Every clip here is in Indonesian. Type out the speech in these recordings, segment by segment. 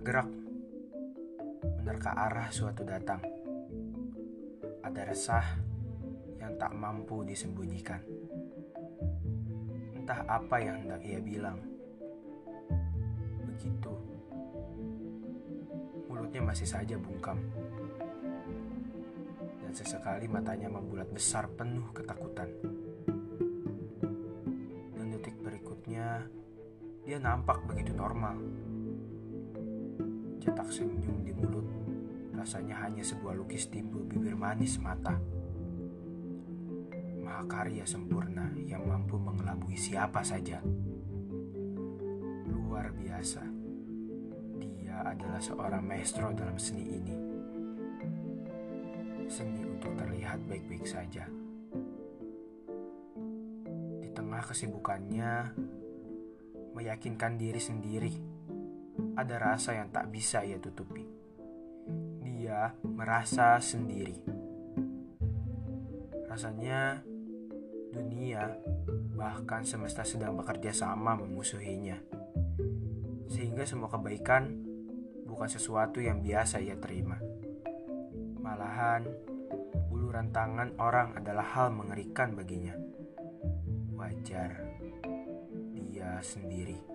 gerak menerka arah suatu datang. Ada resah yang tak mampu disembunyikan. Entah apa yang hendak ia bilang. Begitu. Mulutnya masih saja bungkam. Dan sesekali matanya membulat besar penuh ketakutan. Dan detik berikutnya, dia nampak begitu normal. Cetak senyum di mulut, rasanya hanya sebuah lukis timbul bibir manis mata mahakarya sempurna yang mampu mengelabui siapa saja. Luar biasa. Dia adalah seorang maestro dalam seni ini. Seni untuk terlihat baik-baik saja. Di tengah kesibukannya, meyakinkan diri sendiri, ada rasa yang tak bisa ia tutupi. Dia merasa sendiri. Rasanya dunia, bahkan semesta sedang bekerja sama memusuhinya. Sehingga semua kebaikan bukan sesuatu yang biasa ia terima. Malahan, uluran tangan orang adalah hal mengerikan baginya. Wajar, dia sendiri.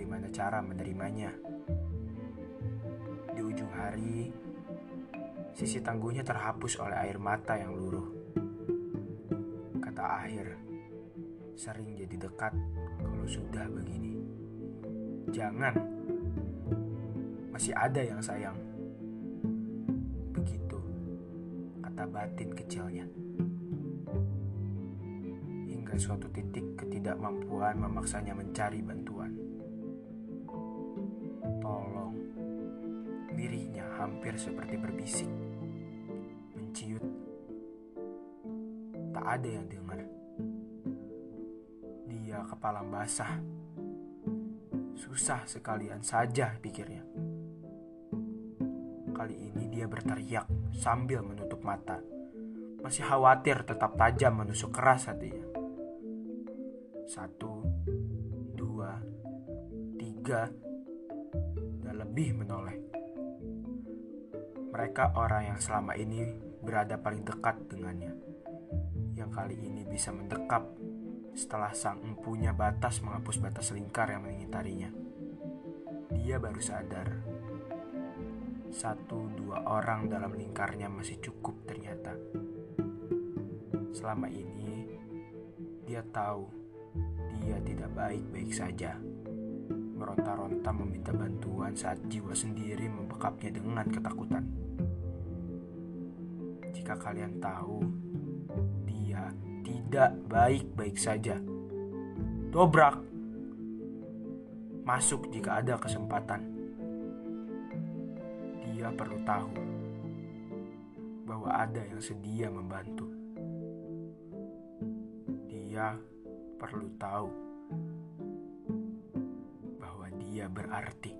Bagaimana cara menerimanya. Di ujung hari, sisi tangguhnya terhapus oleh air mata yang luruh kata akhir sering jadi dekat kalau sudah begini. Jangan, masih ada yang sayang. Begitu, kata batin kecilnya. Hingga suatu titik ketidakmampuan memaksanya mencari bantuan. Tolong, lirihnya hampir seperti berbisik. Menciut tak ada yang dengar. Dia kepala basah. Susah sekalian saja pikirnya. Kali ini dia berteriak sambil menutup mata. Masih khawatir tetap tajam menusuk keras hatinya. Satu, dua, tiga, lebih menoleh. Mereka orang yang selama ini berada paling dekat dengannya yang kali ini bisa mendekap setelah sang empunya batas menghapus batas lingkar yang mengitarinya. Dia baru sadar, satu dua orang dalam lingkarnya masih cukup ternyata. Selama ini, dia tahu dia tidak baik-baik saja. Meronta-ronta meminta bantuan saat jiwa sendiri membekapnya dengan ketakutan. Jika kalian tahu, tidak baik-baik saja. Dobrak. Masuk jika ada kesempatan. Dia perlu tahu bahwa ada yang sedia membantu. Dia perlu tahu dia berarti.